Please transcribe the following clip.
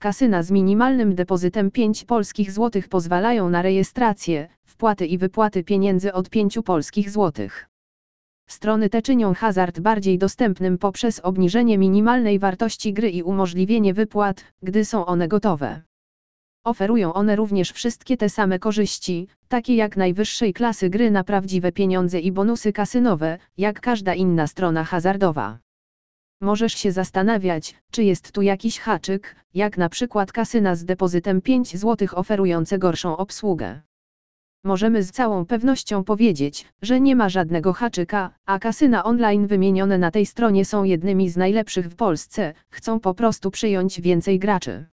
kasyna z minimalnym depozytem 5 polskich złotych pozwalają na rejestrację, wpłaty i wypłaty pieniędzy od 5 polskich złotych. Strony te czynią hazard bardziej dostępnym poprzez obniżenie minimalnej wartości gry i umożliwienie wypłat, gdy są one gotowe. Oferują one również wszystkie te same korzyści, takie jak najwyższej klasy gry na prawdziwe pieniądze i bonusy kasynowe, jak każda inna strona hazardowa. Możesz się zastanawiać, czy jest tu jakiś haczyk, jak na przykład kasyna z depozytem 5 zł oferujące gorszą obsługę. Możemy z całą pewnością powiedzieć, że nie ma żadnego haczyka, a kasyna online wymienione na tej stronie są jednymi z najlepszych w Polsce, chcą po prostu przyjąć więcej graczy.